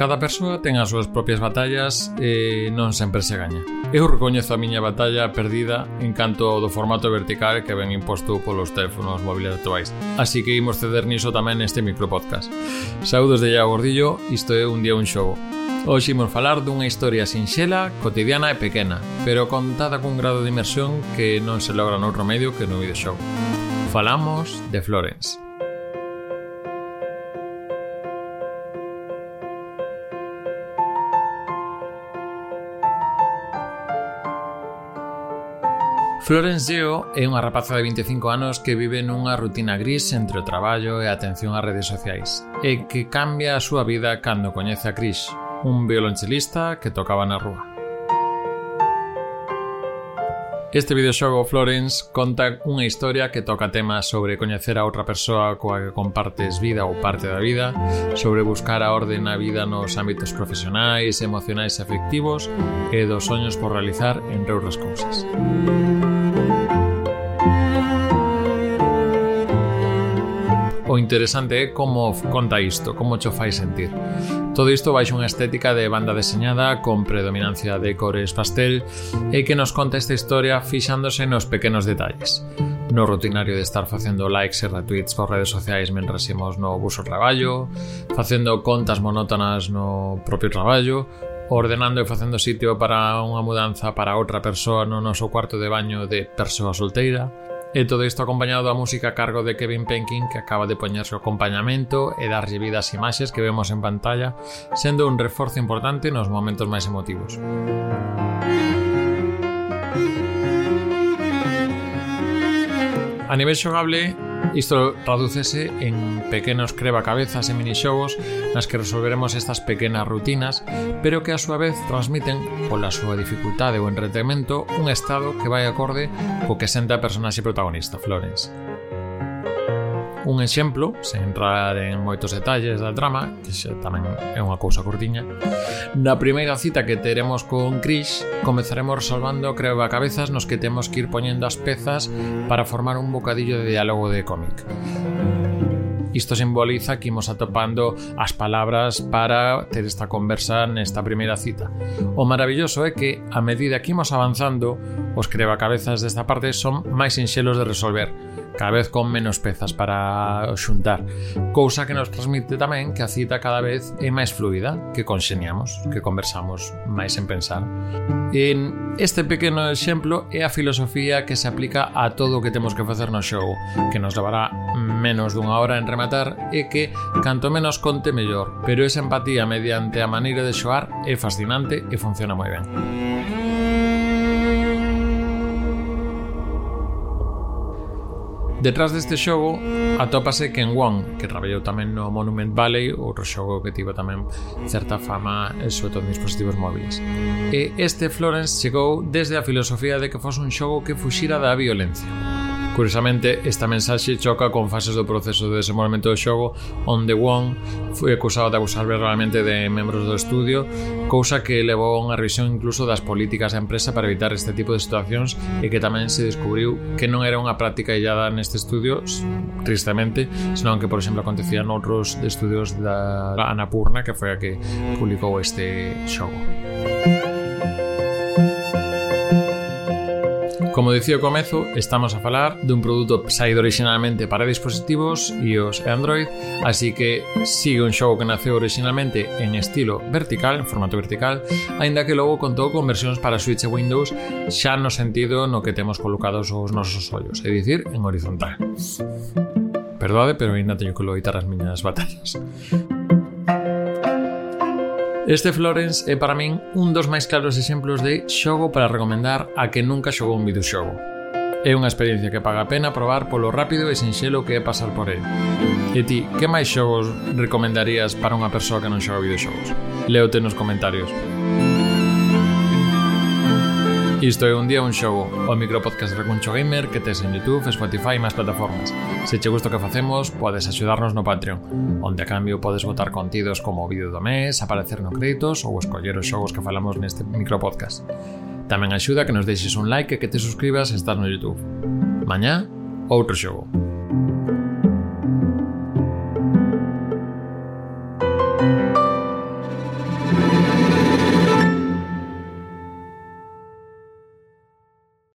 Cada persoa ten as súas propias batallas e non sempre se gaña. Eu recoñezo a miña batalla perdida en canto ao do formato vertical que ben imposto polos teléfonos móviles actuais. Así que imos ceder niso tamén neste micropodcast. Saudos de Iago Gordillo, isto é Un día un xogo. Hoxe imos falar dunha historia sinxela, cotidiana e pequena, pero contada cun grado de inmersión que non se logra noutro medio que no videoxogo. Falamos de Florence. Florence Geo é unha rapaza de 25 anos que vive nunha rutina gris entre o traballo e a atención ás redes sociais e que cambia a súa vida cando coñece a Chris, un violonchelista que tocaba na rúa. Este videoxogo Florence conta unha historia que toca temas sobre coñecer a outra persoa coa que compartes vida ou parte da vida, sobre buscar a orde na vida nos ámbitos profesionais, emocionais e afectivos e dos soños por realizar entre outras cousas. O interesante é como conta isto, como cho fai sentir. Todo isto baixo unha estética de banda deseñada con predominancia de cores pastel e que nos conta esta historia fixándose nos pequenos detalles no rutinario de estar facendo likes e retweets por redes sociais mentre imos no buso traballo, facendo contas monótonas no propio traballo, ordenando e facendo sitio para unha mudanza para outra persoa no noso cuarto de baño de persoa solteira, E todo isto acompañado da música a cargo de Kevin Penkin que acaba de poñerse o acompañamento e darlle vida ás imaxes que vemos en pantalla, sendo un reforzo importante nos momentos máis emotivos. A nivel xogable, Isto tradúcese en pequenos cabezas e minixogos nas que resolveremos estas pequenas rutinas, pero que a súa vez transmiten, pola súa dificultade ou entretemento, un estado que vai acorde co que sente a personaxe protagonista, Florence. Un exemplo, sen entrar en moitos detalles da trama, que xa tamén é unha cousa curtiña, na primeira cita que teremos con Chris, comezaremos resolvando cabezas nos que temos que ir poñendo as pezas para formar un bocadillo de diálogo de cómic. Isto simboliza que imos atopando as palabras para ter esta conversa nesta primeira cita. O maravilloso é que, a medida que imos avanzando, os cabezas desta parte son máis sinxelos de resolver, cada vez con menos pezas para xuntar. Cousa que nos transmite tamén que a cita cada vez é máis fluida, que conxeñamos, que conversamos máis en pensar. En este pequeno exemplo é a filosofía que se aplica a todo o que temos que facer no xogo, que nos levará menos dunha hora en rematar e que canto menos conte mellor, pero esa empatía mediante a maneira de xoar é fascinante e funciona moi ben. Detrás deste xogo atópase Ken Wong, que traballou tamén no Monument Valley, outro xogo que tivo tamén certa fama eh, sobre todo en dispositivos móviles. E este Florence chegou desde a filosofía de que fose un xogo que fuxira da violencia. Curiosamente, esta mensaxe choca con fases do proceso de desenvolvemento do xogo onde Wong foi acusado de abusar verbalmente de membros do estudio, cousa que levou a unha revisión incluso das políticas da empresa para evitar este tipo de situacións e que tamén se descubriu que non era unha práctica illada neste estudio, tristemente, senón que, por exemplo, acontecía noutros estudios da Anapurna, que foi a que publicou este xogo. Como dicía ao comezo, estamos a falar dun produto saído originalmente para dispositivos iOS e Android, así que sigue un xogo que naceu originalmente en estilo vertical, en formato vertical, aínda que logo contou con versións para Switch e Windows xa no sentido no que temos colocados os nosos ollos, é dicir, en horizontal. Perdade, pero ainda teño que loitar as miñas batallas. Este Florence é para min un dos máis claros exemplos de xogo para recomendar a que nunca xogou un videoxogo. É unha experiencia que paga a pena probar polo rápido e sinxelo que é pasar por el. E ti, que máis xogos recomendarías para unha persoa que non xoga videoxogos? Leote nos comentarios. Isto é un día un xogo, o micropodcast de recuncho gamer que tes en Youtube, Spotify e máis plataformas. Se che gusta o que facemos, podes axudarnos no Patreon, onde a cambio podes votar contidos como o vídeo do mes, aparecer no créditos ou escoller os xogos que falamos neste micropodcast. Tamén axuda que nos deixes un like e que te suscribas e estás no Youtube. Mañá, outro xogo.